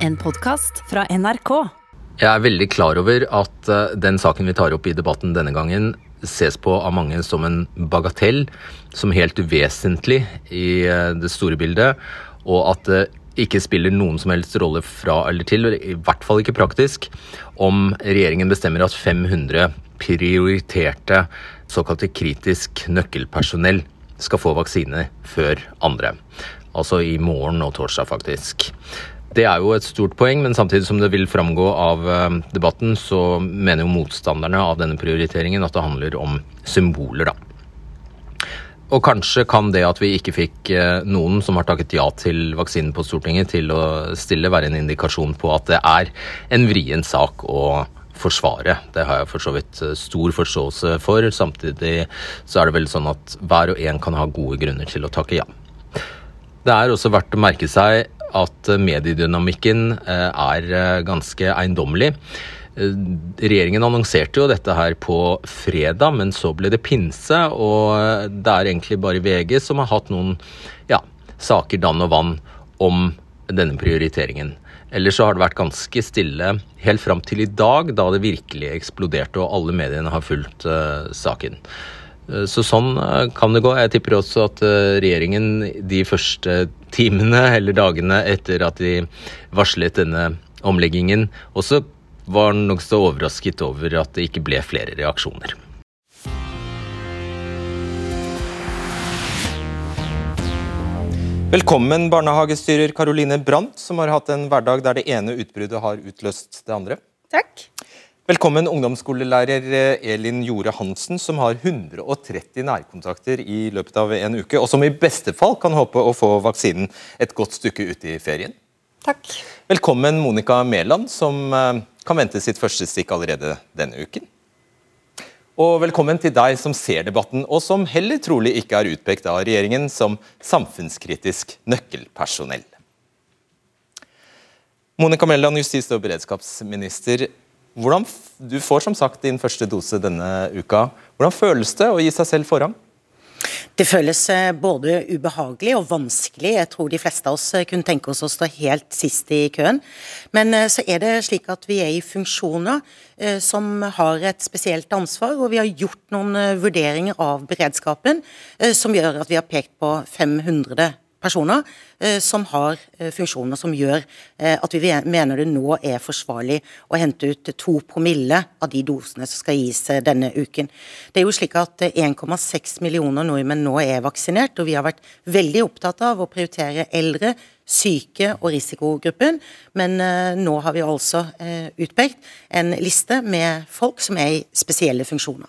En podkast fra NRK. Jeg er veldig klar over at eh, den saken vi tar opp i debatten denne gangen, ses på av mange som en bagatell, som helt uvesentlig i eh, det store bildet, og at det ikke spiller noen som helst rolle fra eller til, i hvert fall ikke praktisk, om regjeringen bestemmer at 500 prioriterte såkalte kritisk nøkkelpersonell skal få vaksine før andre. Altså i morgen og torsdag, faktisk. Det er jo et stort poeng, men samtidig som det vil framgå av eh, debatten, så mener jo motstanderne av denne prioriteringen at det handler om symboler, da. Og kanskje kan det at vi ikke fikk eh, noen som har takket ja til vaksinen på Stortinget til å stille, være en indikasjon på at det er en vrien sak å forsvare. Det har jeg for så vidt eh, stor forståelse for. Samtidig så er det vel sånn at hver og en kan ha gode grunner til å takke ja. Det er også verdt å merke seg at mediedynamikken eh, er ganske eiendommelig. Regjeringen annonserte jo dette her på fredag, men så ble det pinse. Og det er egentlig bare VG som har hatt noen ja, saker dann og vann om denne prioriteringen. Ellers så har det vært ganske stille helt fram til i dag, da det virkelig eksploderte og alle mediene har fulgt uh, saken. Uh, så sånn uh, kan det gå. Jeg tipper også at regjeringen de første timene eller dagene etter at de varslet denne omleggingen, også var nokså overrasket over at det ikke ble flere reaksjoner. Velkommen, barnehagestyrer Caroline Brandt, som har hatt en hverdag der det ene utbruddet har utløst det andre. Takk. Velkommen, ungdomsskolelærer Elin Jore Hansen, som har 130 nærkontakter i løpet av en uke, og som i beste fall kan håpe å få vaksinen et godt stykke ut i ferien. Takk. Velkommen, Monica Mæland, som eh, kan vente sitt første stikk allerede denne uken. Og velkommen til deg som ser debatten, og som heller trolig ikke er utpekt av regjeringen som samfunnskritisk nøkkelpersonell. Monica Mæland, justis- og beredskapsminister. Hvordan, du får som sagt din første dose denne uka. Hvordan føles det å gi seg selv forrang? Det føles eh, både ubehagelig og vanskelig. Jeg tror de fleste av oss eh, kunne tenke oss å stå helt sist i køen. Men eh, så er det slik at vi er i funksjoner som har et spesielt ansvar, og vi har gjort noen vurderinger av beredskapen som gjør at vi har pekt på 500 personer eh, som har eh, funksjoner som gjør eh, at vi mener det nå er forsvarlig å hente ut to promille av de dosene som skal gis denne uken. Det er jo slik at 1,6 millioner nordmenn nå er vaksinert, og vi har vært veldig opptatt av å prioritere eldre, syke og risikogruppen, men nå har vi altså utpekt en liste med folk som er i spesielle funksjoner.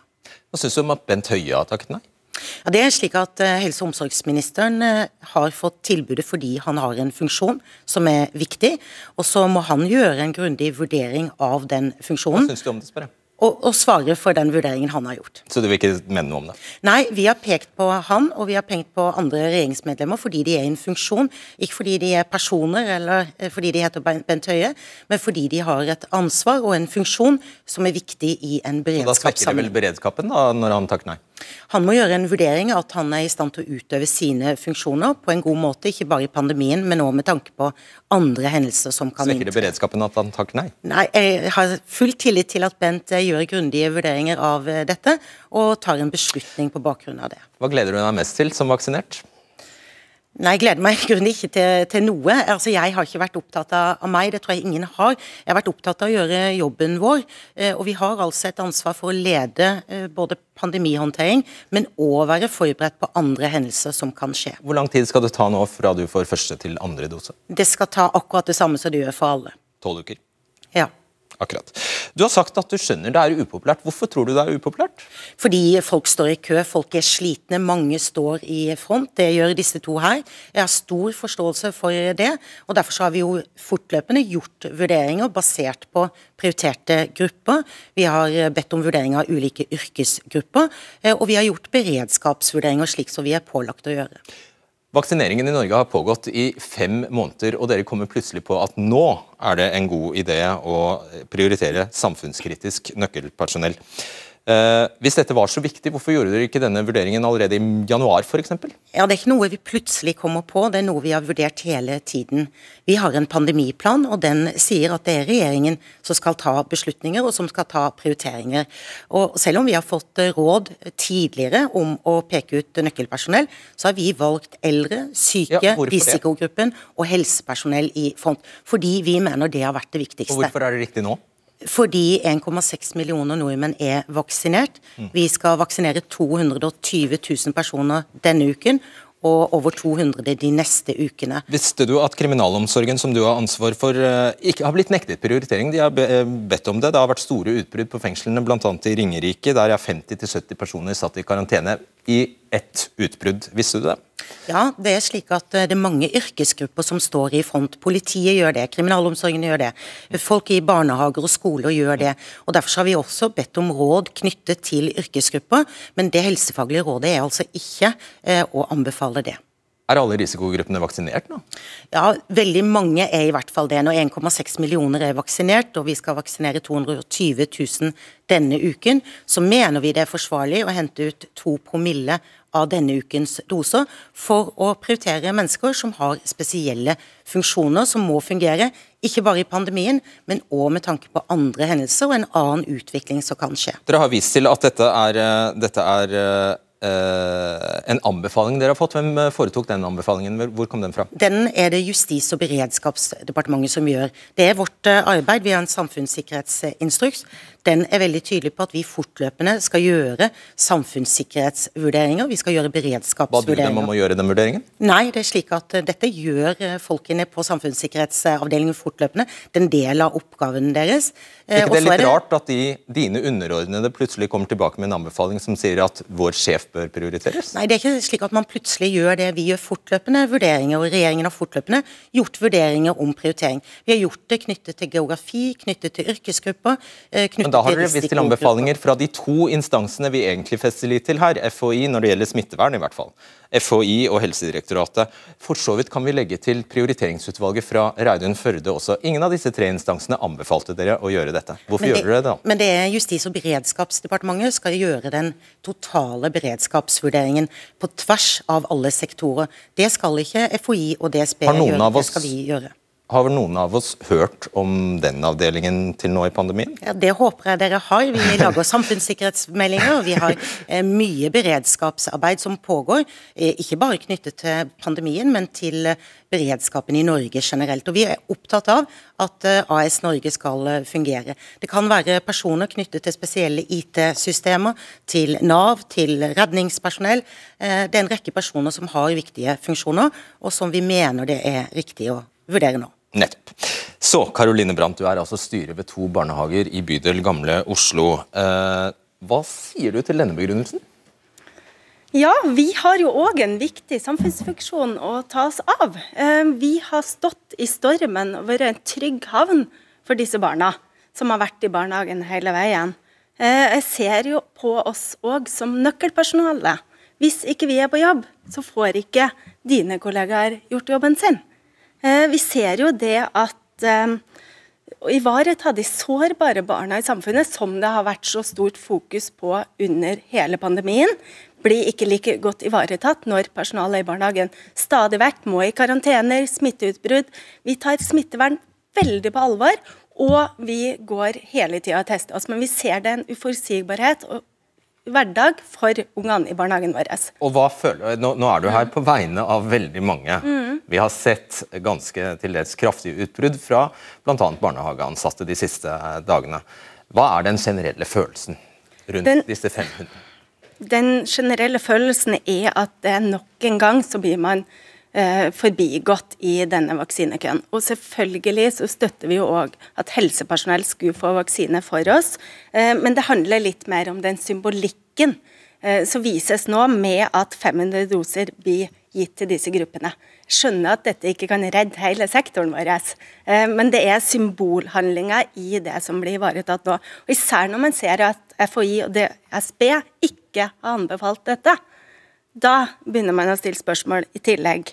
Hva syns du om at Bent Høie har takket nei? Ja, det er slik at uh, Helse- og omsorgsministeren uh, har fått tilbudet fordi han har en funksjon som er viktig, og så må han gjøre en grundig vurdering av den funksjonen. Hva syns du om det, spør jeg? og, og svare for den vurderingen han har gjort. Så du vil ikke mene noe om det? Nei, vi har pekt på han, og vi har pekt på andre regjeringsmedlemmer fordi de er i en funksjon. Ikke fordi de er personer eller eh, fordi de heter Bent Høie, men fordi de har et ansvar og en funksjon som er viktig i en beredskapssammenheng. Da svekker det vel beredskapen da, når han takker nei? Han må gjøre en vurdering av at han er i stand til å utøve sine funksjoner på en god måte, ikke bare i pandemien, men òg med tanke på andre hendelser som kan Svekker det beredskapen at han takker nei? Nei, jeg har full tillit til at Bent gjør gjør grundige vurderinger av eh, dette, og tar en beslutning på bakgrunn av det. Hva gleder du deg mest til som vaksinert? Nei, Jeg gleder meg i grunnen ikke til, til, noe. Altså, Jeg har ikke vært opptatt av, meg, det tror jeg ingen har. Jeg har vært opptatt av å gjøre jobben vår. Eh, og vi har altså et ansvar for å lede eh, både pandemihåndtering, men òg være forberedt på andre hendelser som kan skje. Hvor lang tid skal det ta nå fra du får første til andre dose? Det skal ta akkurat det samme som det gjør for alle. Tolv uker? Ja. Akkurat. Du har sagt at du skjønner det er upopulært. Hvorfor tror du det er upopulært? Fordi folk står i kø, folk er slitne, mange står i front. Det gjør disse to her. Jeg har stor forståelse for det. og Derfor har vi jo fortløpende gjort vurderinger basert på prioriterte grupper. Vi har bedt om vurderinger av ulike yrkesgrupper, eh, og vi har gjort beredskapsvurderinger slik som vi er pålagt å gjøre. Vaksineringen i Norge har pågått i fem måneder, og dere kommer plutselig på at nå er det en god idé å prioritere samfunnskritisk nøkkelpersonell. Eh, hvis dette var så viktig, hvorfor gjorde dere ikke denne vurderingen allerede i januar f.eks.? Ja, Det er ikke noe vi plutselig kommer på, det er noe vi har vurdert hele tiden. Vi har en pandemiplan, og den sier at det er regjeringen som skal ta beslutninger og som skal ta prioriteringer. Og Selv om vi har fått råd tidligere om å peke ut nøkkelpersonell, så har vi valgt eldre, syke, ja, risikogruppen og helsepersonell i front. Fordi vi mener det har vært det viktigste. Og Hvorfor er det riktig nå? Fordi 1,6 millioner nordmenn er vaksinert. Vi skal vaksinere 220 000 personer denne uken og over 200 de neste ukene. Visste du at kriminalomsorgen som du har ansvar for, eh, ikke har blitt nektet prioritering? De har eh, bedt om det. Det har vært store utbrudd på fengslene, bl.a. i Ringerike. Der er 50-70 personer satt i karantene i ett utbrudd. Visste du det? Ja, det er slik at eh, det er mange yrkesgrupper som står i front. Politiet gjør det, kriminalomsorgen gjør det, folk i barnehager og skoler gjør det. og Derfor har vi også bedt om råd knyttet til yrkesgrupper, men det helsefaglige rådet er altså ikke eh, å anbefale det. Er alle risikogruppene vaksinert nå? Ja, veldig mange er i hvert fall det. Når 1,6 millioner er vaksinert, og vi skal vaksinere 220 000 denne uken, så mener vi det er forsvarlig å hente ut to promille av denne ukens doser for å prioritere mennesker som har spesielle funksjoner som må fungere, ikke bare i pandemien, men òg med tanke på andre hendelser og en annen utvikling som kan skje. Dere har vist til at dette er, eh, dette er eh, en anbefaling dere har fått. Hvem eh, foretok den anbefalingen? Hvor kom den fra? Den er det Justis- og beredskapsdepartementet som gjør. Det er vårt eh, arbeid. Vi har en samfunnssikkerhetsinstruks. Den er veldig tydelig på at vi fortløpende skal gjøre samfunnssikkerhetsvurderinger. Vi skal gjøre beredskapsvurderinger. Hva du dem om å gjøre den vurderingen? Nei, det er slik at dette gjør folkene på samfunnssikkerhetsavdelingen fortløpende. Det er en del av oppgaven deres. Er ikke det litt det... rart at de, dine underordnede plutselig kommer tilbake med en anbefaling som sier at vår sjef bør prioriteres? Nei, det er ikke slik at man plutselig gjør det. Vi gjør fortløpende vurderinger, og regjeringen har fortløpende gjort vurderinger om prioritering. Vi har gjort det knyttet til geografi, knyttet til yrkesgrupper, knyttet knyttet Men da har dere vist til anbefalinger fra de to instansene vi egentlig fester lit til her, FHI når det gjelder smittevern i hvert fall. FHI og Helsedirektoratet. For så vidt kan vi legge til prioriteringsutvalget fra Reidun Førde også. Ingen av disse tre instansene anbefalte dere å gjøre dette. Hvorfor det, gjør dere det da? Men det er Justis- og beredskapsdepartementet skal gjøre den totale beredskapsvurderingen på tvers av alle sektorer. Det skal ikke FHI og DSB gjøre, det skal vi gjøre. Har vel noen av oss hørt om den avdelingen til nå i pandemien? Ja, Det håper jeg dere har. Vi lager samfunnssikkerhetsmeldinger. Vi har eh, mye beredskapsarbeid som pågår, eh, ikke bare knyttet til pandemien, men til eh, beredskapen i Norge generelt. Og Vi er opptatt av at AS Norge skal fungere. Det kan være personer knyttet til spesielle IT-systemer, til Nav, til redningspersonell. Det er en rekke personer som har viktige funksjoner, og som vi mener det er riktig å vurdere nå. Nettopp. Så Karoline Brandt, du er altså styret ved to barnehager i bydel Gamle Oslo. Eh, hva sier du til denne begrunnelsen? Ja, vi har jo òg en viktig samfunnsfunksjon å ta oss av. Eh, vi har stått i stormen og vært en trygg havn for disse barna, som har vært i barnehagen hele veien. Eh, jeg ser jo på oss òg som nøkkelpersonale. Hvis ikke vi er på jobb, så får ikke dine kollegaer gjort jobben sin. Eh, vi ser jo det at eh, ivareta de sårbare barna i samfunnet, som det har vært så stort fokus på under hele pandemien, blir ikke like godt ivaretatt når personalet i barnehagen stadig vekk må i karantener, smitteutbrudd. Vi tar smittevern veldig på alvor, og vi går hele tida og tester oss. Men vi ser det en uforutsigbarhet og hverdag for ungene i barnehagen vår. Og hva føler du, nå, nå, er du her på vegne av veldig mange. Mm. Vi har sett ganske til dels kraftige utbrudd fra bl.a. barnehageansatte de siste dagene. Hva er den generelle følelsen rundt den, disse 500? Den generelle følelsen er at nok en gang så blir man eh, forbigått i denne vaksinekøen. Og selvfølgelig så støtter vi jo òg at helsepersonell skulle få vaksine for oss, eh, men det handler litt mer om den symbolikken eh, som vises nå med at 500 doser blir gitt til disse gruppene. Skjønner at dette ikke kan redde hele sektoren vår, eh, men det er symbolhandlinger i det som blir ivaretatt nå. Og Især når man ser at FHI og DSB ikke har anbefalt dette. Da begynner man å stille spørsmål i tillegg.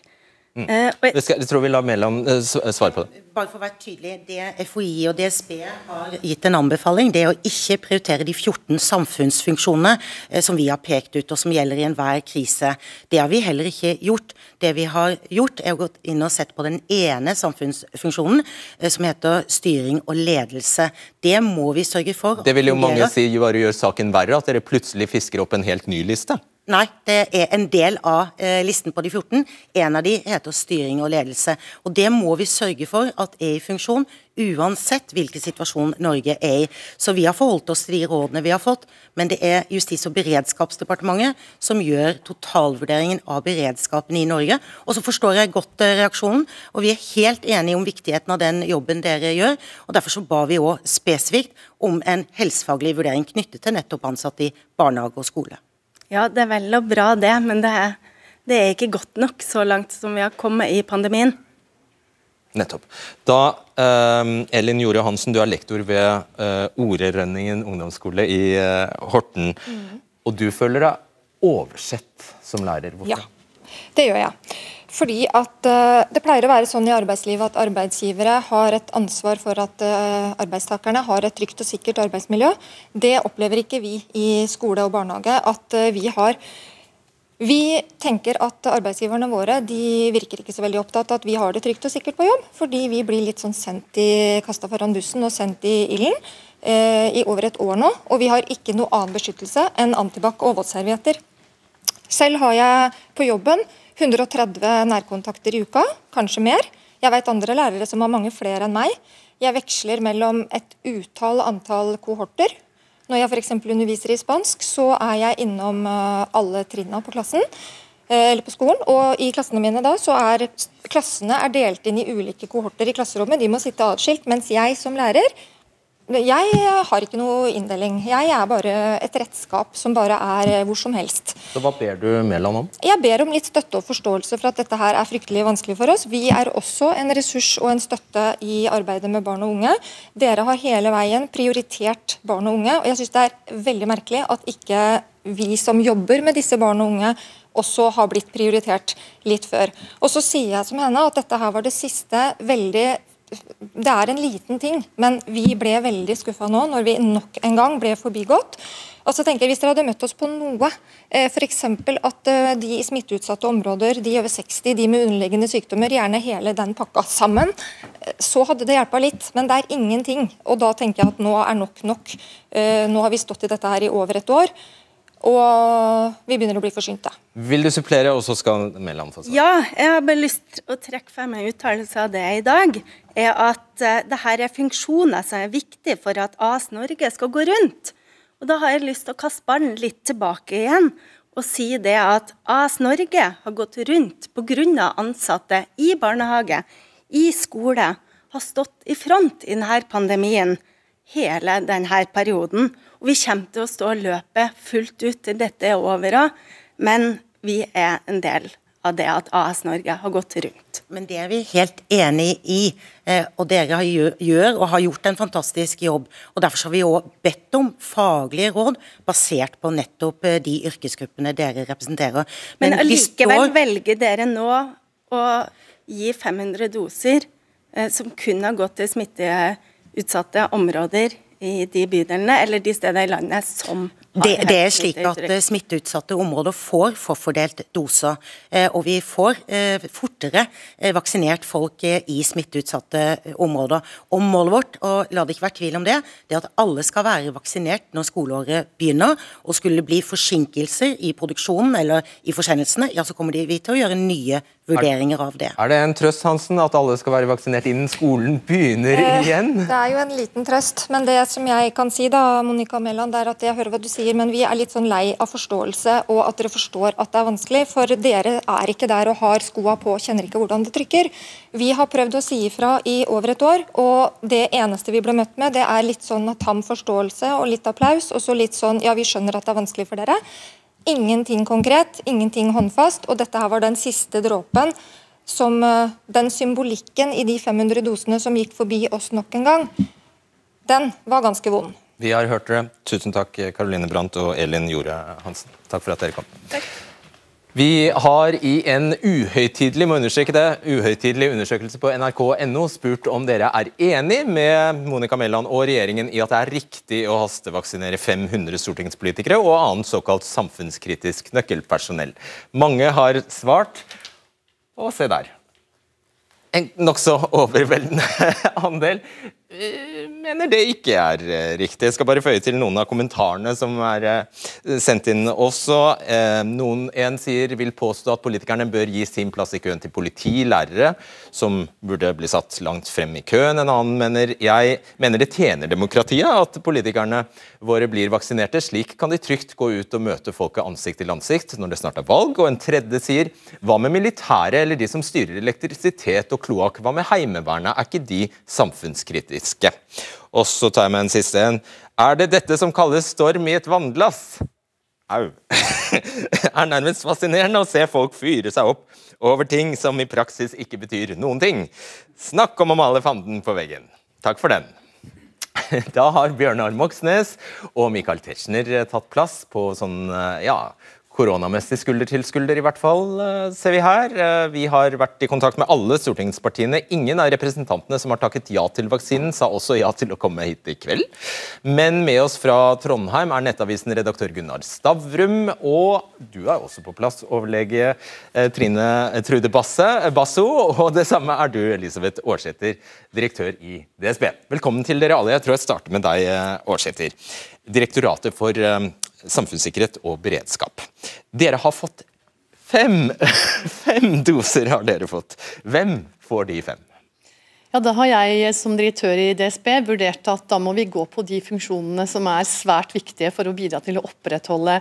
Mm. Jeg, skal, jeg, tror vi lar uh, svare på det. Bare for å være tydelig, Det FHI og DSB har gitt en anbefaling, det er å ikke prioritere de 14 samfunnsfunksjonene som vi har pekt ut, og som gjelder i enhver krise. Det har vi heller ikke gjort. Det vi har gjort, er å gå inn og sett på den ene samfunnsfunksjonen, som heter styring og ledelse. Det må vi sørge for. Det vil jo mange si bare gjør saken verre, at dere plutselig fisker opp en helt ny liste? Nei, det er en del av eh, listen på de 14. En av de heter styring og ledelse. Og Det må vi sørge for at er i funksjon, uansett hvilken situasjon Norge er i. Så vi har forholdt oss til de rådene vi har fått, men det er Justis- og beredskapsdepartementet som gjør totalvurderingen av beredskapen i Norge. Og så forstår jeg godt eh, reaksjonen, og vi er helt enige om viktigheten av den jobben dere gjør. og Derfor så ba vi òg spesifikt om en helsefaglig vurdering knyttet til nettopp ansatte i barnehage og skole. Ja, det er vel og bra det, men det er, det er ikke godt nok så langt som vi har kommet i pandemien. Nettopp. Da, eh, Elin Jorde Hansen, du er lektor ved eh, Orerønningen ungdomsskole i eh, Horten. Mm. Og du føler deg oversett som lærer. Hvorfor? Ja, det gjør jeg. Fordi at uh, Det pleier å være sånn i arbeidslivet at arbeidsgivere har et ansvar for at uh, arbeidstakerne har et trygt og sikkert arbeidsmiljø. Det opplever ikke vi i skole og barnehage at uh, vi har. Vi tenker at arbeidsgiverne våre de virker ikke så veldig opptatt av at vi har det trygt og sikkert på jobb, fordi vi blir litt sånn sendt i, kasta foran bussen og sendt i ilden i over et år nå. Og vi har ikke noe annen beskyttelse enn antibac og våtservietter. Selv har jeg på jobben 130 nærkontakter i uka, kanskje mer. Jeg vet andre lærere som har mange flere enn meg. Jeg veksler mellom et utall antall kohorter. Når jeg f.eks. underviser i spansk, så er jeg innom eh, alle trinna på klassen. Eh, eller på skolen, og I klassene mine da, så er klassene er delt inn i ulike kohorter i klasserommet. De må sitte atskilt, mens jeg som lærer jeg har ikke noe inndeling. Jeg er bare et redskap som bare er hvor som helst. Så Hva ber du Mæland om? Jeg ber om litt støtte og forståelse for at dette her er fryktelig vanskelig for oss. Vi er også en ressurs og en støtte i arbeidet med barn og unge. Dere har hele veien prioritert barn og unge, og jeg syns det er veldig merkelig at ikke vi som jobber med disse barn og unge, også har blitt prioritert litt før. Og så sier jeg som henne at dette her var det siste veldig det er en liten ting, men vi ble veldig skuffa nå når vi nok en gang ble forbigått. Og så tenker jeg Hvis dere hadde møtt oss på noe, eh, f.eks. at eh, de i smitteutsatte områder, de over 60, de med underliggende sykdommer, gjerne hele den pakka sammen, eh, så hadde det hjelpa litt. Men det er ingenting. Og da tenker jeg at nå er nok nok. Nå har vi stått i dette her i over et år. Og vi begynner å bli forsynte. Vil du supplere, og så skal Mæland få svar? Ja, jeg har bare lyst til å trekke frem en uttalelse av det i dag. Er At dette det her er funksjoner som er viktige for at AS Norge skal gå rundt. Og Da har jeg lyst til å kaste ballen litt tilbake igjen og si det at AS Norge har gått rundt pga. ansatte i barnehage, i skole, har stått i front i denne pandemien hele denne perioden. Og vi kommer til å stå løpet fullt ut til dette er over men vi er en del av det at AS Norge har gått rundt. Men det er vi helt enig i, eh, og dere gjør og har gjort en fantastisk jobb. og Derfor har vi òg bedt om faglige råd basert på nettopp eh, de yrkesgruppene dere representerer. Men, Men allikevel står... velger dere nå å gi 500 doser eh, som kun har gått til smitteutsatte områder i de bydelene eller de stedene i landet som det, det, er slik at eh, smitteutsatte områder får forfordelt doser. Eh, og vi får eh, fortere vaksinert folk i smitteutsatte områder. Og målet vårt, og la det ikke være tvil om det, det er at alle skal være vaksinert når skoleåret begynner. Og skulle det bli forsinkelser i produksjonen eller i forsendelsene, ja så kommer de vi til å gjøre nye vurderinger av det. Er det en trøst Hansen, at alle skal være vaksinert innen skolen begynner igjen? Det er jo en liten trøst, men det som jeg kan si da, Monica Mæland, er at jeg hører hva du sier, men vi er litt sånn lei av forståelse og at dere forstår at det er vanskelig. For dere er ikke der og har skoa på, og kjenner ikke hvordan det trykker. Vi har prøvd å si ifra i over et år, og det eneste vi ble møtt med, det er litt sånn tam forståelse og litt applaus, og så litt sånn ja, vi skjønner at det er vanskelig for dere. Ingenting konkret, ingenting håndfast. Og dette her var den siste dråpen som eh, Den symbolikken i de 500 dosene som gikk forbi oss nok en gang, den var ganske vond. Vi har hørt dere. Tusen takk, Karoline Brandt og Elin Jorde Hansen. Takk for at dere kom. Takk. Vi har i en uhøytidelig må understreke det, uhøytidelig undersøkelse på nrk.no spurt om dere er enig med Monica Mæland og regjeringen i at det er riktig å hastevaksinere 500 stortingspolitikere og annet såkalt samfunnskritisk nøkkelpersonell. Mange har svart, og se der. En nokså overveldende andel mener det ikke er eh, riktig. Jeg skal bare føye til noen av kommentarene som er eh, sendt inn også. Noen En sier vil påstå at politikerne bør gi sin plass i køen til politi, lærere, som burde bli satt langt frem i køen. En annen mener jeg mener det tjener demokratiet at politikerne våre blir vaksinerte. Slik kan de trygt gå ut og møte folket ansikt til ansikt når det snart er valg. Og en tredje sier hva med militæret eller de som styrer elektrisitet og kloakk? Hva med Heimevernet? Er ikke de samfunnskritiske? Og så tar jeg med en siste en. Er det dette som kalles storm i et vannglass? Au. er nærmest fascinerende å se folk fyre seg opp over ting som i praksis ikke betyr noen ting. Snakk om å male fanden på veggen. Takk for den. Da har Bjørnar Moxnes og Michael Tetzschner tatt plass på sånn, ja, koronamessig skulder til skulder, i hvert fall, eh, ser vi her. Eh, vi har vært i kontakt med alle stortingspartiene. Ingen av representantene som har takket ja til vaksinen, sa også ja til å komme hit i kveld. Men med oss fra Trondheim er Nettavisen redaktør Gunnar Stavrum, og du er også på plass, overlege eh, Trine Trude Basse, Basso, og det samme er du, Elisabeth Aarsæter, direktør i DSB. Velkommen til dere alle. Jeg tror jeg starter med deg, Aarsæter. Direktoratet for samfunnssikkerhet og beredskap. Dere har fått fem, fem doser har dere fått. Hvem får de fem? Ja, Da har jeg som direktør i DSB vurdert at da må vi gå på de funksjonene som er svært viktige for å bidra til å opprettholde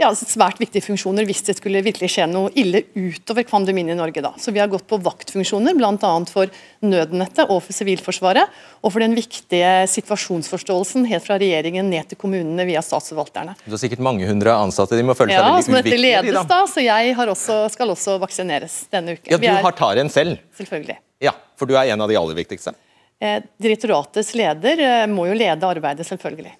ja, svært viktige funksjoner hvis det skulle virkelig skje noe ille utover pandemien i Norge. da. Så Vi har gått på vaktfunksjoner, bl.a. for nødnettet og for Sivilforsvaret. Og for den viktige situasjonsforståelsen helt fra regjeringen ned til kommunene via statsforvalterne. Du har sikkert mange hundre ansatte, de må føle ja, seg veldig uviktige. Ja, dette ledes da, så jeg også, skal også vaksineres denne uken. Ja, Du har tar en selv? Selvfølgelig. Ja, For du er en av de aller viktigste? Eh, direktoratets leder eh, må jo lede arbeidet, selvfølgelig.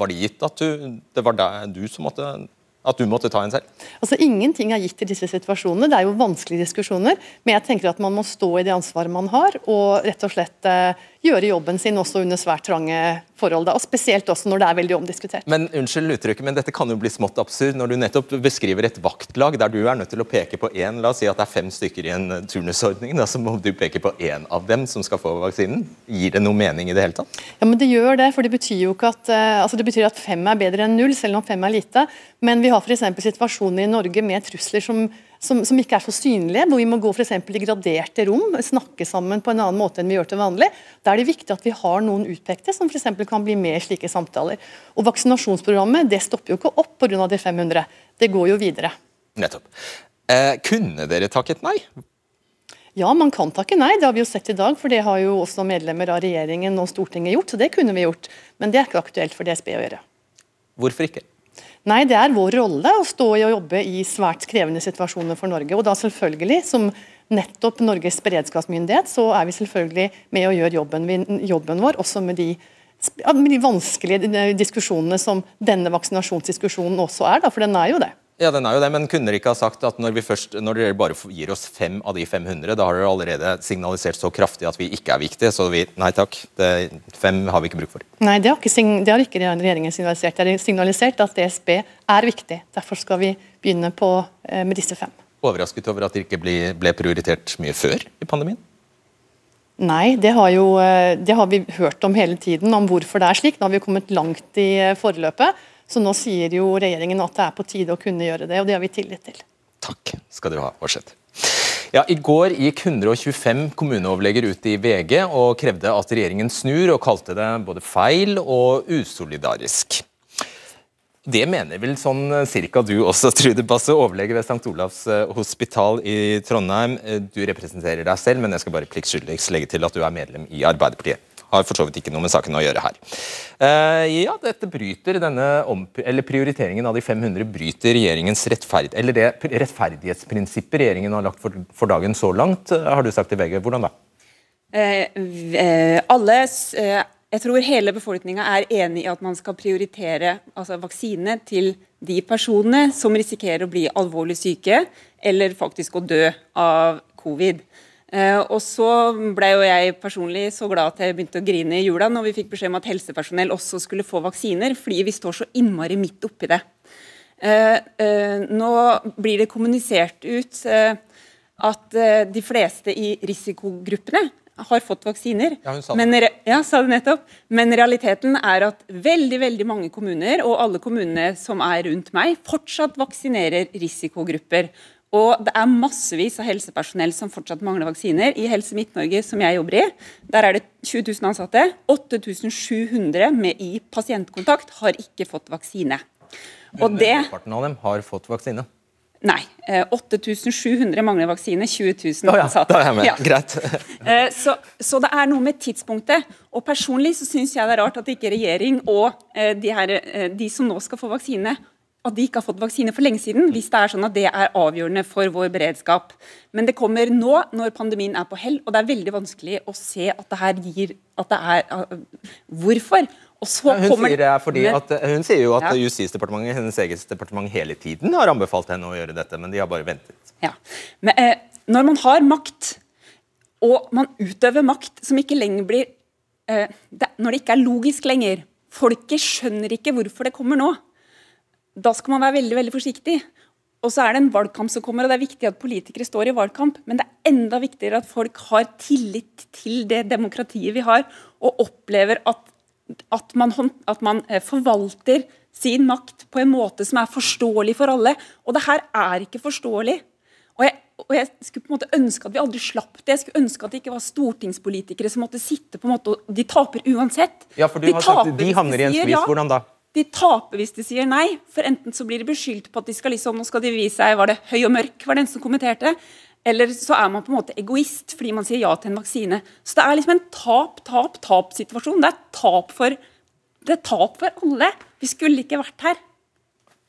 Var det gitt at du, det var du som måtte at du måtte ta en selv? Altså Ingenting er gitt i disse situasjonene. Det er jo vanskelige diskusjoner. Men jeg tenker at man må stå i det ansvaret man har, og rett og slett eh, gjøre jobben sin også under svært trange forhold. Da, og Spesielt også når det er veldig omdiskutert. Men unnskyld uttrykket, men dette kan jo bli smått absurd når du nettopp beskriver et vaktlag der du er nødt til å peke på én. La oss si at det er fem stykker i en eh, turnusordning, da, så må du peke på én av dem som skal få vaksinen. Gir det noe mening i det hele tatt? Ja, men det gjør det. For det betyr jo ikke at, uh, altså det betyr at fem er bedre enn null, selv om fem er lite. Men vi har f.eks. situasjoner i Norge med trusler som som, som, ikke er så synlige, hvor vi må gå for i graderte rom, snakke sammen på en annen måte enn vi gjør til vanlig. Da er det viktig at vi har noen utpekte som f.eks. kan bli med i slike samtaler. Og Vaksinasjonsprogrammet det stopper jo ikke opp pga. de 500, det går jo videre. Nettopp. Eh, kunne dere takket nei? Ja, man kan takke nei, det har vi jo sett i dag. For det har jo også medlemmer av regjeringen og Stortinget gjort, så det kunne vi gjort. Men det er ikke aktuelt for DSB å gjøre. Hvorfor ikke? Nei, det er vår rolle å stå i og jobbe i svært krevende situasjoner for Norge. Og da selvfølgelig, som nettopp Norges beredskapsmyndighet, så er vi selvfølgelig med å gjøre jobben, jobben vår, også med de, med de vanskelige diskusjonene som denne vaksinasjonsdiskusjonen også er, da, for den er jo det. Ja, den er jo det, men kunne dere ikke ha sagt at når, vi først, når dere bare gir oss fem av de 500, da har dere allerede signalisert så kraftig at vi ikke er viktige, så vi Nei takk, det, fem har vi ikke bruk for. Nei, det har ikke, det har ikke regjeringen signalisert. Det har signalisert at DSB er viktig. Derfor skal vi begynne på, eh, med disse fem. Overrasket over at det ikke ble, ble prioritert mye før i pandemien? Nei, det har, jo, eh, det har vi hørt om hele tiden, om hvorfor det er slik. Nå har vi kommet langt i eh, forløpet. Så nå sier jo regjeringen at det er på tide å kunne gjøre det, og det har vi tillit til. Takk skal du ha, Aarseth. Ja, I går gikk 125 kommuneoverleger ut i VG og krevde at regjeringen snur, og kalte det både feil og usolidarisk. Det mener vel sånn cirka du også, Trude Basse, overlege ved St. Olavs eh, hospital i Trondheim. Eh, du representerer deg selv, men jeg skal bare pliktskyldigst legge til at du er medlem i Arbeiderpartiet har for så vidt ikke noe med saken å gjøre her. Uh, ja, dette bryter denne eller Prioriteringen av de 500 bryter regjeringens rettferd, eller det rettferdighetsprinsippet regjeringen har lagt for, for dagen så langt, uh, har du sagt til VG. Hvordan da? Uh, alle jeg tror hele befolkninga er enig i at man skal prioritere altså vaksine til de personene som risikerer å bli alvorlig syke eller faktisk å dø av covid. Eh, og så ble jo jeg personlig så glad at jeg begynte å grine i jula når vi fikk beskjed om at helsepersonell også skulle få vaksiner, fordi vi står så innmari midt oppi det. Eh, eh, nå blir det kommunisert ut at de fleste i risikogruppene har fått vaksiner. Ja, hun sa det. Men, ja, sa det nettopp. Men realiteten er at veldig veldig mange kommuner, og alle kommunene som er rundt meg, fortsatt vaksinerer risikogrupper. Og det er massevis av helsepersonell som fortsatt mangler vaksiner. I Helse Midt-Norge, som jeg jobber i, der er det 20 000 ansatte. 8700 med i pasientkontakt har ikke fått vaksine. Og det Halvparten av dem har fått vaksine? Nei. 8700 eh, mangler vaksine, 20 000 ansatte. Oh, ja, da er jeg med. Ja. Greit. Eh, så, så, det er noe med tidspunktet. Og Personlig så syns jeg det er rart at ikke regjering og eh, de, her, de som nå skal få vaksine, at de ikke har fått vaksine for lenge siden, hvis det er sånn at det er avgjørende for vår beredskap. Men det kommer nå, når pandemien er på hell, og det er veldig vanskelig å se at det her gir at det er uh, Hvorfor? Og så hun, sier at, hun sier jo at ja. Justisdepartementet hennes eget departement hele tiden har anbefalt henne å gjøre dette, men de har bare ventet. Ja. Men, eh, når man har makt, og man utøver makt som ikke lenger blir eh, det, Når det ikke er logisk lenger Folket skjønner ikke hvorfor det kommer nå da skal man være veldig veldig forsiktig. Og så er det en valgkamp som kommer, og det er viktig at politikere står i valgkamp. Men det er enda viktigere at folk har tillit til det demokratiet vi har, og opplever at, at, man, at man, eh, forvalter sin makt på en måte som er forståelig for alle. Og det her er ikke forståelig. Og jeg, og jeg skulle på en måte ønske at vi aldri slapp det. Jeg skulle ønske at det ikke var stortingspolitikere som måtte sitte på en måte, og De taper uansett. Ja, for du de har sagt de havner i en skvis. Ja. Hvordan da? De taper hvis de sier nei, for enten så blir de beskyldt på at de skal liksom, nå skal de vise seg Var det høy og mørk, var det en som kommenterte? Eller så er man på en måte egoist fordi man sier ja til en vaksine. Så det er liksom en tap-tap-tap-situasjon. Det det er tap for alle. Vi skulle ikke vært her.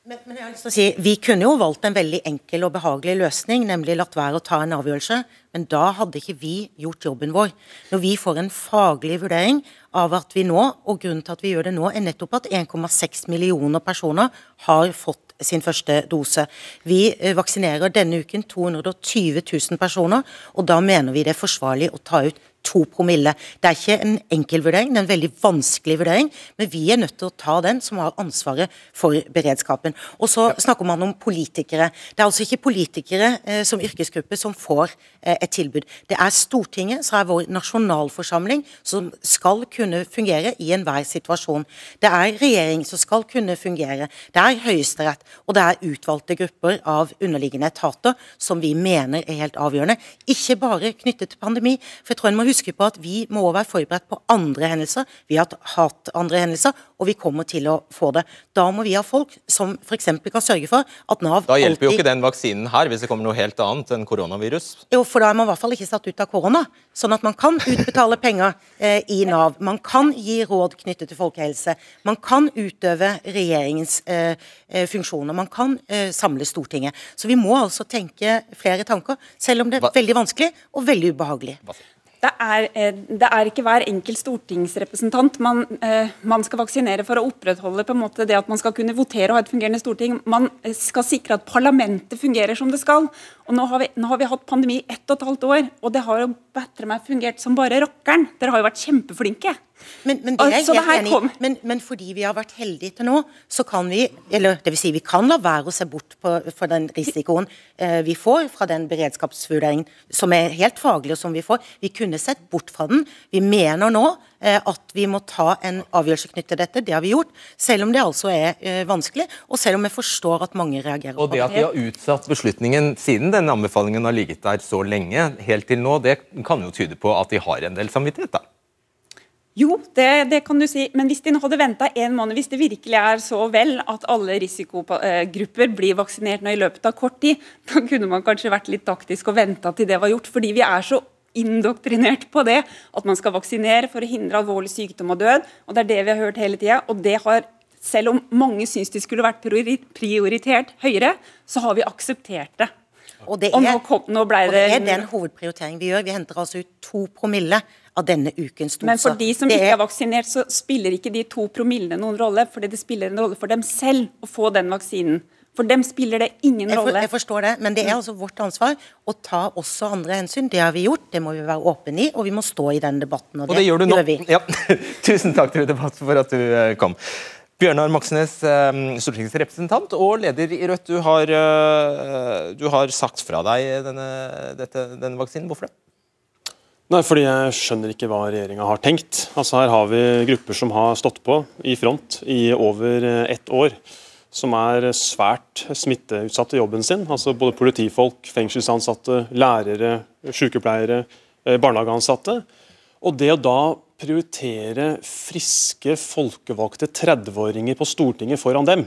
Men, men, jeg har lyst til å si, Vi kunne jo valgt en veldig enkel og behagelig løsning, nemlig latt være å ta en avgjørelse. Men da hadde ikke vi gjort jobben vår. Når vi får en faglig vurdering av at vi nå, og grunnen til at vi gjør det nå, er nettopp at 1,6 millioner personer har fått sin første dose. Vi eh, vaksinerer denne uken 220 000 personer, og da mener vi det er forsvarlig å ta ut to promille. Det er ikke en enkel vurdering, det er en veldig vanskelig vurdering, men vi er nødt til å ta den som har ansvaret for beredskapen. Og så snakker man om politikere. Det er altså ikke politikere eh, som yrkesgruppe som får eh, et tilbud. Det er Stortinget, som er vår nasjonalforsamling, som skal kunne fungere i enhver situasjon. Det er regjering som skal kunne fungere. Det er Høyesterett, og det er utvalgte grupper av underliggende etater som vi mener er helt avgjørende. Ikke bare knyttet til pandemi. for jeg tror en må huske på at vi må være forberedt på andre hendelser. Vi har hatt andre hendelser, og vi kommer til å få det. Da må vi ha folk som f.eks. kan sørge for at Nav Da hjelper alltid... jo ikke den vaksinen her, hvis det kommer noe helt annet enn koronavirus. Jo, for da er man i hvert fall ikke satt ut av korona. Sånn at man kan utbetale penger eh, i Nav. Man kan gi råd knyttet til folkehelse. Man kan utøve regjeringens eh, eh funksjoner. Man kan eh, samle Stortinget. Så vi må altså tenke flere tanker, selv om det er veldig vanskelig og veldig ubehagelig det er, eh, det er, ikke hver enkelt stortingsrepresentant man, eh, man, skal vaksinere for å opprettholde på en måte det at man skal kunne votere og ha et fungerende storting. Man eh, skal sikre at parlamentet fungerer som det skal. Og Nå har vi, nå har vi hatt pandemi i ett og et halvt år, og det har jo meg fungert som bare rockeren. Dere har jo vært kjempeflinke. Men, men det er jeg helt enig i. Men, men, fordi vi har vært heldige til nå, så kan vi eller det vil si, vi kan la være å se bort på, for den risikoen eh, vi får fra den beredskapsvurderingen, som er helt faglig, og som vi får. Vi kunne sett bort fra den. Vi mener nå eh, at vi må ta en avgjørelse knyttet til dette. Det har vi gjort, selv om det altså er eh, vanskelig, og selv om jeg forstår at mange reagerer. Og det at vi har utsatt beslutningen siden denne anbefalingen har ligget der så lenge, helt til nå, det kan jo tyde på at de har en del samvittighet, da? Jo, det, det, kan du si. Men hvis de nå hadde venta en måned, hvis det virkelig er så vel at alle risikogrupper blir vaksinert nå i løpet av kort tid, da kunne man kanskje vært litt taktisk og venta til det var gjort. Fordi vi er så indoktrinert på det at man skal vaksinere for å hindre alvorlig sykdom og død. og Det er det vi har hørt hele tida. Og det har, selv om mange syns de skulle vært prioritert høyere, så har vi akseptert det. Og det, er, og nå, kom, nå det, og det er den hovedprioriteringen vi gjør. Vi henter altså ut to promille av denne ukens doser. Men for de som Det ikke er vaksinert, så spiller ikke de to promillene noen rolle. Fordi det spiller en rolle for dem selv å få den vaksinen. For dem spiller det ingen Jeg, for, rolle. jeg forstår det, men det er altså vårt ansvar å ta også andre hensyn. Det har vi gjort, det må vi være åpne i, og vi må stå i den debatten. Og, Og det gjør du nå. vi. Ja. Tusen takk til debatt for at du eh, kom. Bjørnar Moxnes, eh, stortingsrepresentant og leder i Rødt. Du har, eh, du har sagt fra deg denne, dette, denne vaksinen. Hvorfor det? Nei, fordi jeg skjønner ikke hva regjeringa har tenkt. Altså Her har vi grupper som har stått på i front i over eh, ett år. Som er svært smitteutsatte i jobben sin. Altså Både politifolk, fengselsansatte, lærere, sykepleiere, eh, barnehageansatte. Og det å da prioritere friske, folkevalgte 30-åringer på Stortinget foran dem,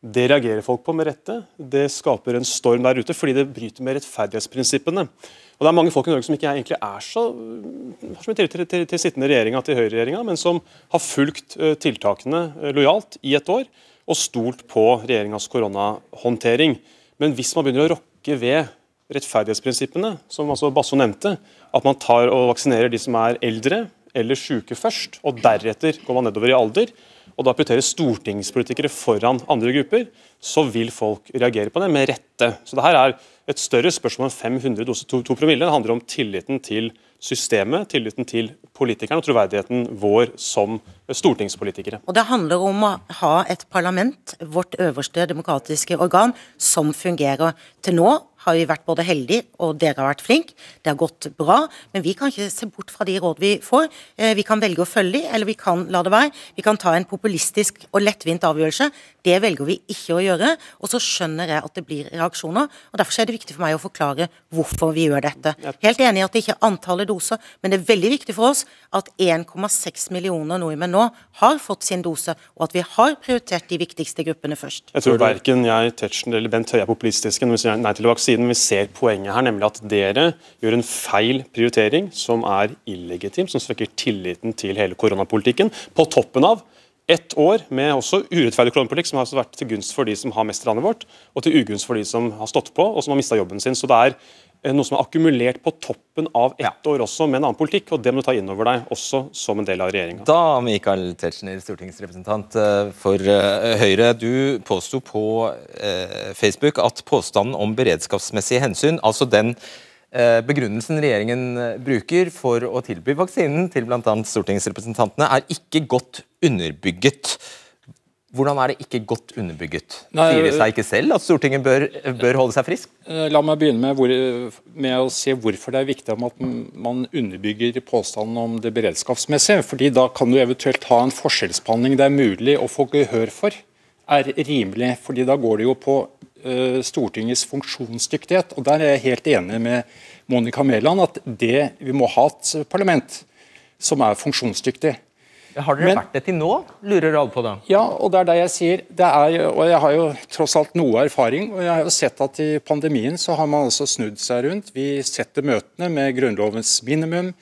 det reagerer folk på med rette. Det skaper en storm der ute, fordi det bryter med rettferdighetsprinsippene. Og Det er mange folk i Norge som ikke egentlig er så har så til, til, til, til sittende regjeringa, til høyreregjeringa, men som har fulgt uh, tiltakene uh, lojalt i et år og stolt på regjeringas koronahåndtering. Men hvis man begynner å rokke ved rettferdighetsprinsippene, som altså Basso nevnte, at man tar og vaksinerer de som er eldre eller syke først, og deretter går man nedover i alder, og da prioriterer stortingspolitikere foran andre grupper, så vil folk reagere på det, med rette. Så det her er et større spørsmål enn 500 doser 2 promille. Det handler om tilliten til systemet, tilliten til politikerne og troverdigheten vår som stortingspolitikere. Og det handler om å ha et parlament, vårt øverste demokratiske organ, som fungerer. Til nå har vi vært både heldige, og dere har vært flinke. Det har gått bra, men vi kan ikke se bort fra de råd vi får. Eh, Vi kan velge å følge de, eller vi kan la det være. Vi kan ta en populistisk og lettvint avgjørelse. Det velger vi ikke å gjøre. Og så skjønner jeg at det blir reaksjoner, og derfor er det viktig for meg å forklare hvorfor vi gjør dette. Helt enig i at det ikke er antallet doser, men det er veldig viktig for oss at 1,6 millioner nordmenn nå har fått sin dose, og at vi har prioritert de viktigste gruppene først. Jeg tror verken jeg, Tetzschner eller Bent Høie er populistiske når vi sier nei til vaksinen. Vi ser poenget her, nemlig at dere gjør en feil prioritering som er illegitim, som svekker tilliten til hele koronapolitikken. På toppen av ett år med også urettferdig kronepolitikk, som har altså vært til gunst for de som har mest i landet vårt, og til ugunst for de som har stått på og som har mista jobben sin. Så det er eh, noe som er akkumulert på toppen av ett år også med en annen politikk, og det må du ta inn over deg også som en del av regjeringa. Da, Michael Tetzschner, stortingsrepresentant eh, for eh, Høyre. Du påsto på Facebook at påstanden om beredskapsmessige hensyn, altså den begrunnelsen regjeringen bruker for å tilby vaksinen til bl.a. stortingsrepresentantene, er ikke godt underbygget. Hvordan er det ikke godt underbygget? Nei, Sier det seg ikke selv at Stortinget bør, bør holde seg frisk? Eh, La meg begynne med, hvor, med å se hvorfor det er viktig om at man underbygger påstanden om det beredskapsmessige. fordi Da kan du eventuelt ha en forskjellsbehandling det er mulig å få gehør for. er rimelig, fordi Da går det jo på eh, Stortingets funksjonsdyktighet. og Der er jeg helt enig med Monica Mæland at det, vi må ha et parlament som er funksjonsdyktig. Har dere Men- vært det til nå, lurer alle på da? Ja, og det er det jeg sier. Det er, og jeg har jo tross alt noe erfaring. og Jeg har jo sett at i pandemien så har man altså snudd seg rundt. Vi setter møtene med Grunnlovens minimum.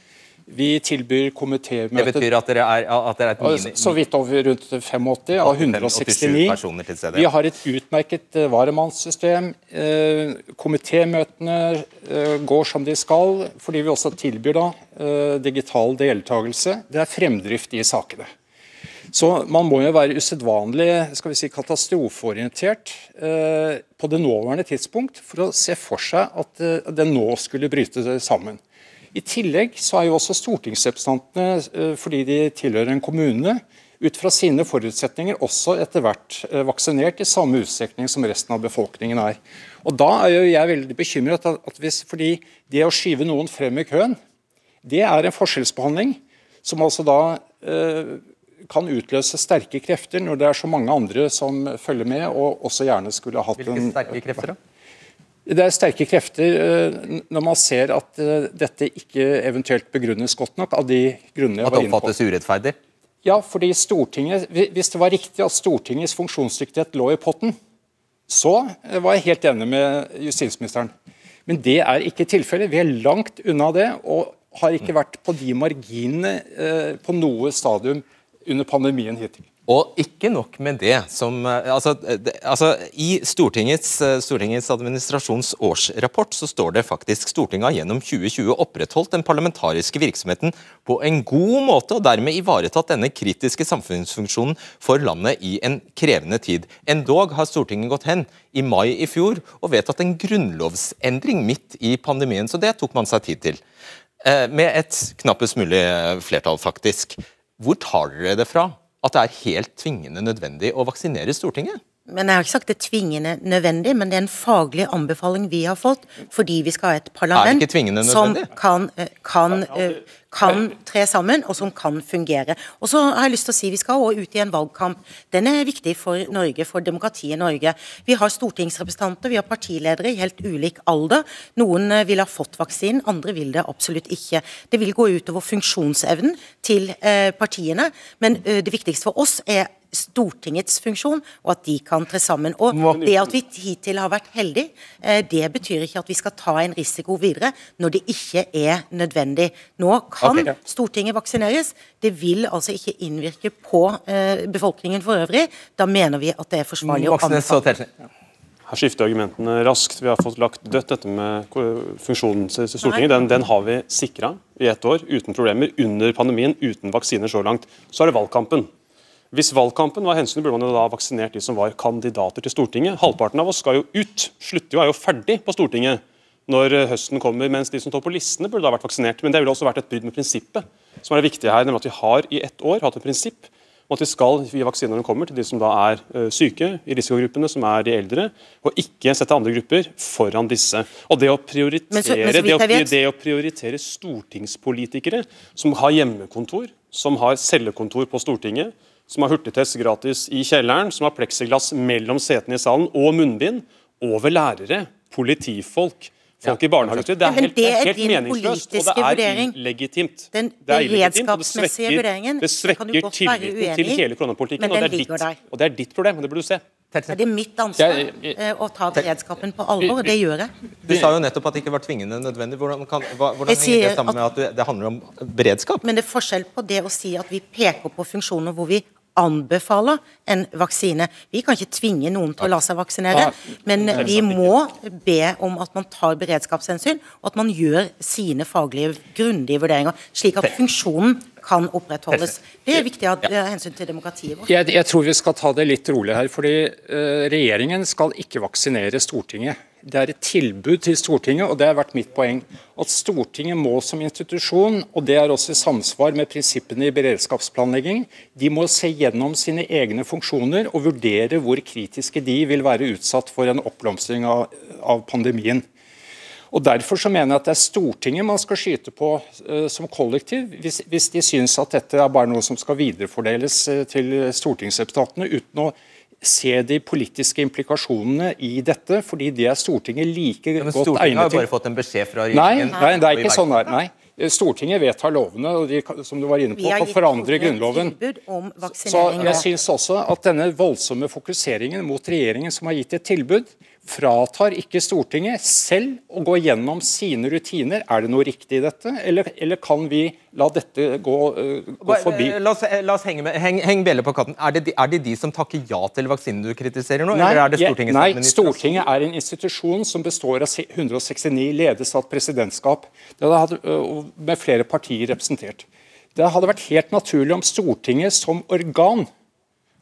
Vi tilbyr Det betyr at dere er, at dere er et mini... så vidt over rundt 85 av 169. personer til stede. Vi har et utmerket eh, varemannssystem. Eh, Komitémøtene eh, går som de skal, fordi vi også tilbyr da digital deltakelse. Det er fremdrift i sakene. Så man må jo være usedvanlig skal vi si, katastrofeorientert eh, på det nåværende tidspunkt for å se for seg at eh, det nå skulle bryte sammen. I tillegg så er jo også stortingsrepresentantene, eh, fordi de tilhører en kommune, ut fra sine forutsetninger også etter hvert eh, vaksinert i samme utstrekning som resten av befolkningen er. Og Da er jo jeg veldig bekymret, at, hvis, fordi det å skyve noen frem i køen, det er en forskjellsbehandling som altså da eh, kan utløse sterke krefter når det er så mange andre som følger med og også gjerne skulle hatt Hvilke en sterke krefter, da? Det er sterke krefter eh, når man ser at eh, dette ikke eventuelt begrunnes godt nok av de grunnene jeg At det var inne på. oppfattes urettferdig? Ja, fordi Stortinget, Hvis det var riktig at Stortingets funksjonsdyktighet lå i potten, så eh, var jeg helt enig med justisministeren. Men det er ikke tilfellet. Vi er langt unna det, og har ikke vært på de marginene på noe stadium under pandemien hittil. Og ikke nok med det. Som, eh, altså, det, altså, I Stortingets, eh, Stortingets administrasjons årsrapport så står det faktisk Stortinget har gjennom 2020 opprettholdt den parlamentariske virksomheten på en god måte, og dermed ivaretatt denne kritiske samfunnsfunksjonen for landet i en krevende tid. Endog har Stortinget gått hen i mai i fjor og vedtatt en grunnlovsendring midt i pandemien, så det tok man seg tid til. Eh, med et knappest mulig flertall, faktisk. Hvor tar dere det fra? At det er helt tvingende nødvendig å vaksinere Stortinget? Men Jeg har ikke sagt det er tvingende nødvendig, men det er en faglig anbefaling vi har fått fordi vi skal ha et parlament som kan, eh, kan, eh, kan, tre sammen, og som kan fungere. Og så har jeg lyst til å si Vi skal også ut i en valgkamp. Den er viktig for Norge, for demokratiet i Norge. Vi har stortingsrepresentanter, vi har partiledere i helt ulik alder. Noen eh, vil ha fått vaksinen, andre vil det absolutt ikke. Det vil gå utover funksjonsevnen til partiene, men det viktigste for oss er Stortingets funksjon, og at de kan tre sammen. Og Det at vi hittil har vært heldige, eh, det betyr ikke at vi skal ta en risiko videre når det ikke er nødvendig. Nå kan okay. Stortinget vaksineres. Det vil altså ikke innvirke på eh, befolkningen for øvrig. Da mener vi at det er forsvarlig å anbefale. Her skifter argumentene raskt. Vi har fått lagt dødt dette med funksjonen til Stortinget. Den, den har vi sikra i ett år uten problemer under pandemien, uten vaksiner så langt. Så er det valgkampen. Hvis valgkampen var hensynet, burde man jo da vaksinert de som var kandidater til Stortinget. Halvparten av oss skal jo ut, slutter jo, er jo ferdig på Stortinget når eh, høsten kommer, mens de som står på listene, burde da vært vaksinert. Men det ville også vært et brudd med prinsippet, som er det viktige her. nemlig at Vi har i ett år hatt et prinsipp om at vi skal gi vaksine når de kommer til de som da er uh, syke, i risikogruppene, som er de eldre, og ikke sette andre grupper foran disse. Og Det å prioritere, men så, men så det, å, det å prioritere stortingspolitikere som har hjemmekontor, som har cellekontor på Stortinget, som har hurtigtest gratis i kjelleren, som har pleksiglass mellom setene i salen og munnbind, over lærere, politifolk, folk ja, i barnehager. Det er helt, det er helt meningsløst, og det er illegitimt. Den beredskapsmessige vurderingen det svekker tilliten til hele koronapolitikken, og det, ditt, og det er ditt problem, og det burde du se. Det er mitt ansvar eh, å ta beredskapen på alvor, og det gjør jeg. Du sa jo nettopp at det ikke var tvingende nødvendig. Hvordan, kan, hvordan henger det sammen med at det handler om beredskap? Men det er forskjell på det å si at vi peker på funksjoner hvor vi anbefaler en vaksine. Vi kan ikke tvinge noen til å la seg vaksinere, men vi må be om at man tar beredskapshensyn, og at man gjør sine faglige, grundige vurderinger, slik at funksjonen kan opprettholdes. Det er viktig av hensyn til demokratiet vårt. Jeg, jeg, tror vi skal ta det litt rolig her, fordi uh, regjeringen skal ikke vaksinere Stortinget. Det er et tilbud til Stortinget, og det har vært mitt poeng. At Stortinget må som institusjon, og det er også i samsvar med prinsippene i beredskapsplanlegging, de må se gjennom sine egne funksjoner og vurdere hvor kritiske de vil være utsatt for en oppblomstring av, av pandemien. Og Derfor så mener jeg at det er Stortinget man skal skyte på uh, som kollektiv, hvis, hvis, de syns at dette er bare noe som skal viderefordeles uh, til stortingsrepresentantene, uten å se de politiske implikasjonene i dette, fordi det er Stortinget like ja, godt egnet til. Stortinget har bare fått en beskjed fra regjeringen. Nei, nei det er ikke sånn her. Nei. Stortinget vedtar lovene, og de, som du var inne på, kan forandre Grunnloven. Så jeg syns også at denne voldsomme fokuseringen mot regjeringen som har gitt et tilbud, fratar ikke Stortinget selv å gå gjennom sine rutiner. Er det noe riktig i dette, eller, eller kan vi la dette gå, uh, gå forbi? La oss, la oss henge, med, heng, heng på katten. Er det, de, er det, de, som takker ja til vaksinen du kritiserer nå, nei, eller er det Stortingets Nei, Stortinget er en institusjon som består av 169, ledes av et presidentskap hadde, med flere partier representert. Det hadde vært helt naturlig om Stortinget som organ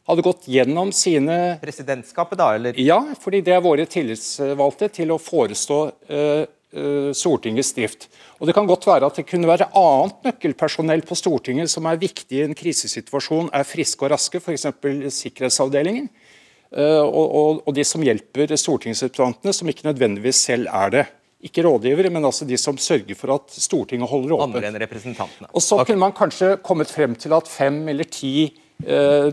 hadde gått gjennom sine Presidentskapet, da? eller? Ja, fordi det er våre tillitsvalgte til å forestå uh, uh, Stortingets drift. Og Det kan godt være at det kunne være annet nøkkelpersonell på Stortinget som er viktig i en krisesituasjon, er friske og raske, f.eks. Sikkerhetsavdelingen. Uh, og, og, og, de som hjelper stortingsrepresentantene, som ikke nødvendigvis selv er det. Ikke rådgivere, men altså de som sørger for at Stortinget holder åpent. Og Så okay. kunne man kanskje kommet frem til at fem eller ti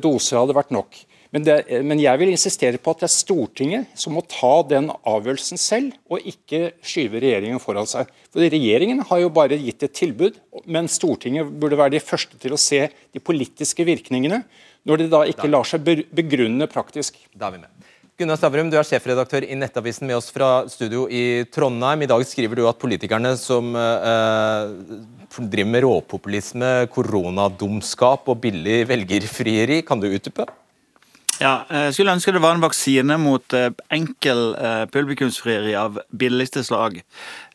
doser hadde vært nok. Men, det, men, jeg vil insistere på at det er Stortinget som må ta den avgjørelsen selv, og ikke skyve regjeringen foran seg. For Regjeringen har jo bare gitt et tilbud, men Stortinget burde være de første til å se de politiske virkningene, når de da ikke lar seg begrunne praktisk. Da er vi med. Gunnar Stavrum, du er sjefredaktør i Nettavisen med oss fra studio i Trondheim. I dag skriver du at politikerne som eh, driver med råpopulisme, koronadumskap og billig velgerfrieri, kan du utdype? Ja, jeg skulle ønske det var en vaksine mot eh, enkel eh, publikumsfrieri av billigste slag.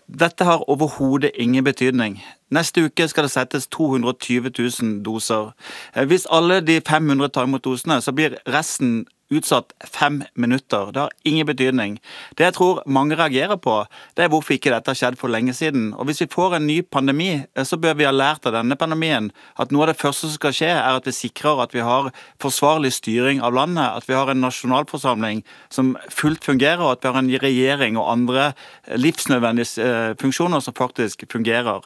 Dette har overhodet ingen betydning. Neste uke skal det settes 220 000 doser. Eh, hvis alle de 500 tar imot dosene, så blir resten utsatt fem minutter. Det har ingen betydning. Det jeg tror mange reagerer på, det er hvorfor ikke dette har skjedd for lenge siden. Og Hvis vi får en ny pandemi, eh, så bør vi ha lært av denne pandemien at noe av det første som skal skje, er at vi sikrer at vi har forsvarlig styring av landet, at vi har en nasjonalforsamling som fullt fungerer, og at vi har en regjering og andre livsnødvendige eh, funksjoner som faktisk fungerer.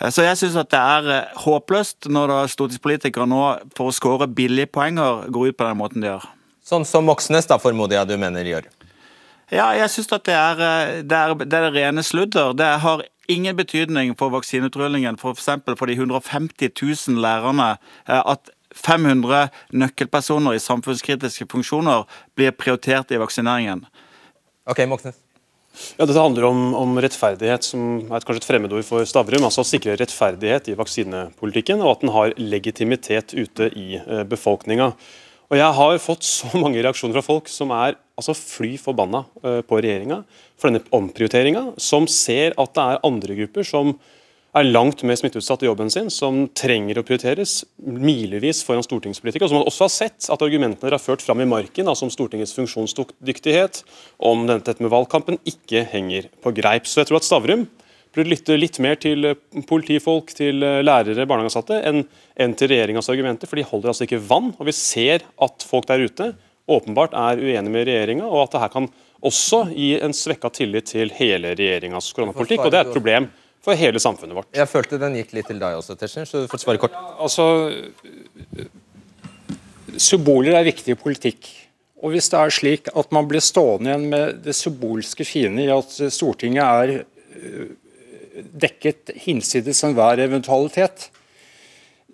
Eh, så jeg syns det er håpløst når stortingspolitikere nå for å skåre billige poenger går ut på den måten de gjør. Sånn som Moxnes, da, formoder jeg du mener gjør? Ja, jeg syns at det er, eh, det, er, det er rene sludder. Det har ingen betydning for vaksinutrullingen, f.eks. For, for de 150 000 lærerne, eh, at 500 nøkkelpersoner i samfunnskritiske funksjoner blir prioritert i vaksineringen. Ok, Moxnes. Ja, Dette handler om, om, rettferdighet, som er kanskje et fremmedord for Stavrum. altså Å sikre rettferdighet i vaksinepolitikken, og at den har legitimitet ute i eh, befolkninga. Og Jeg har fått så mange reaksjoner fra folk som er altså fly forbanna eh, på regjeringa for denne omprioriteringa, som ser at det er andre grupper som er langt mer smitteutsatt i jobben sin, som trenger å prioriteres milevis foran stortingspolitikere. Og som også har sett at argumentene dere har ført fram i marken, altså om Stortingets funksjonsdyktighet, om dette med valgkampen, ikke henger på greip. Så jeg tror at Stavrum burde lytte litt mer til eh, politifolk, til eh, lærere, barnehageansatte, enn, enn til regjeringas argumenter, for de holder altså ikke vann. Og vi ser at folk der ute åpenbart er uenige med regjeringa, og at det her kan også gi en svekka tillit til hele regjeringas koronapolitikk. Og det er et problem for hele samfunnet vårt. Jeg følte den gikk litt til deg også, Tetzschner, så du får svare kort. Ja, Altså, Symboler er viktig i politikk. Og Hvis det er slik at man blir stående igjen med det symbolske fine i at Stortinget er dekket hinsides enhver eventualitet.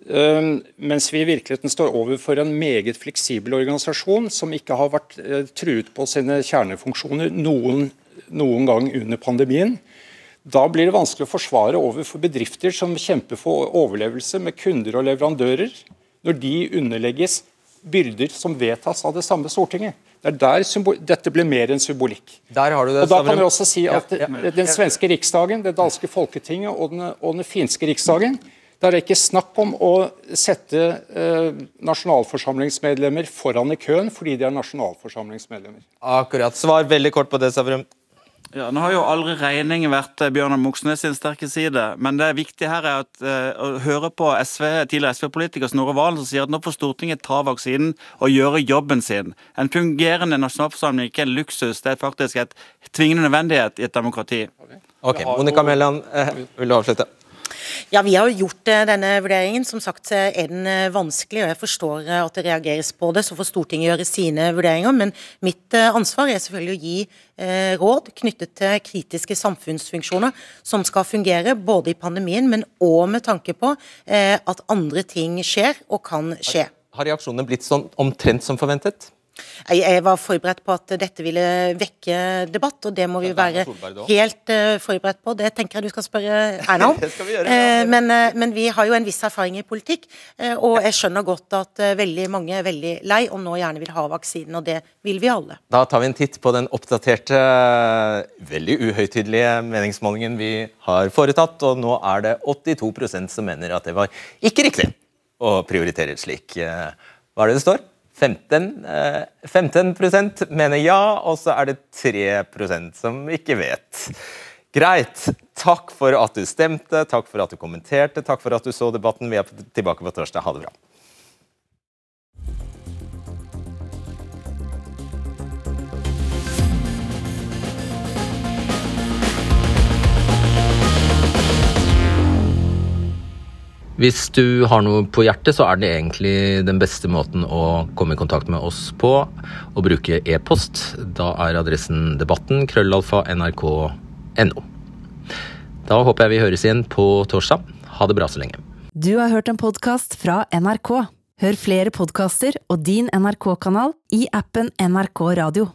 Mens vi i virkeligheten står overfor en meget fleksibel organisasjon som ikke har vært eh, truet på sine kjernefunksjoner noen, noen gang under pandemien. Da blir det vanskelig å forsvare overfor bedrifter som kjemper for overlevelse med kunder og leverandører, når de underlegges byrder som vedtas av det samme Stortinget. Det er der Dette ble mer enn symbolikk. Der har du det, og Da kan vi også si at ja, ja. den svenske riksdagen, det danske folketinget og den, og den finske riksdagen der er det ikke snakk om å sette eh, nasjonalforsamlingsmedlemmer foran i køen fordi de er nasjonalforsamlingsmedlemmer. Akkurat. Svar veldig kort på det, Savrum. Ja, Nå har jo aldri regning vært eh, Bjørnar Moxnes sin sterke side, men det viktige her er at, uh, å høre på SV, tidligere SV-politiker Snorre Valen som sier at nå får Stortinget ta vaksinen og gjøre jobben sin. En fungerende nasjonalforsamling er ikke en luksus, det er faktisk et tvingende nødvendighet i et demokrati. Ok, Monica Mæland, eh, vil du avslutte? Ja, Vi har gjort eh, denne vurderingen. Som sagt er den eh, vanskelig, og jeg forstår eh, at det reageres på det. Så får Stortinget gjøre sine vurderinger. Men mitt ansvar er selvfølgelig å gi råd knyttet til kritiske samfunnsfunksjoner som skal fungere både i pandemien, men òg med tanke på at andre ting skjer og kan skje. Har reaksjonene blitt sånn omtrent som forventet? Jeg var forberedt på at dette ville vekke debatt, og det må vi være helt uh, forberedt på. Det tenker jeg du skal spørre Erna om. uh, men, uh, men, vi har jo en viss erfaring i politikk, og jeg skjønner godt at veldig mange er veldig lei og nå gjerne vil ha vaksinen, og det vil vi alle. Da tar vi en titt på den oppdaterte, veldig uhøytidelige meningsmålingen vi har foretatt, og nå er det 82% som mener at det var ikke riktig å prioritere slik. Hva er det det står? 15, 15 eh, mener ja, og så er det 3% som ikke vet. Greit. Takk for at du stemte, takk for at du kommenterte, takk for at du så debatten. Vi er tilbake på torsdag. Ha det bra. Hvis du har noe på hjertet, så er det egentlig den beste måten å komme i kontakt med oss på å bruke e-post. Da er adressen debatten krøllalfa nrk.no. Da håper jeg vi høres igjen på torsdag. Ha det bra så lenge. Du har hørt en podkast fra NRK. Hør flere podkaster og din NRK-kanal i appen NRK Radio.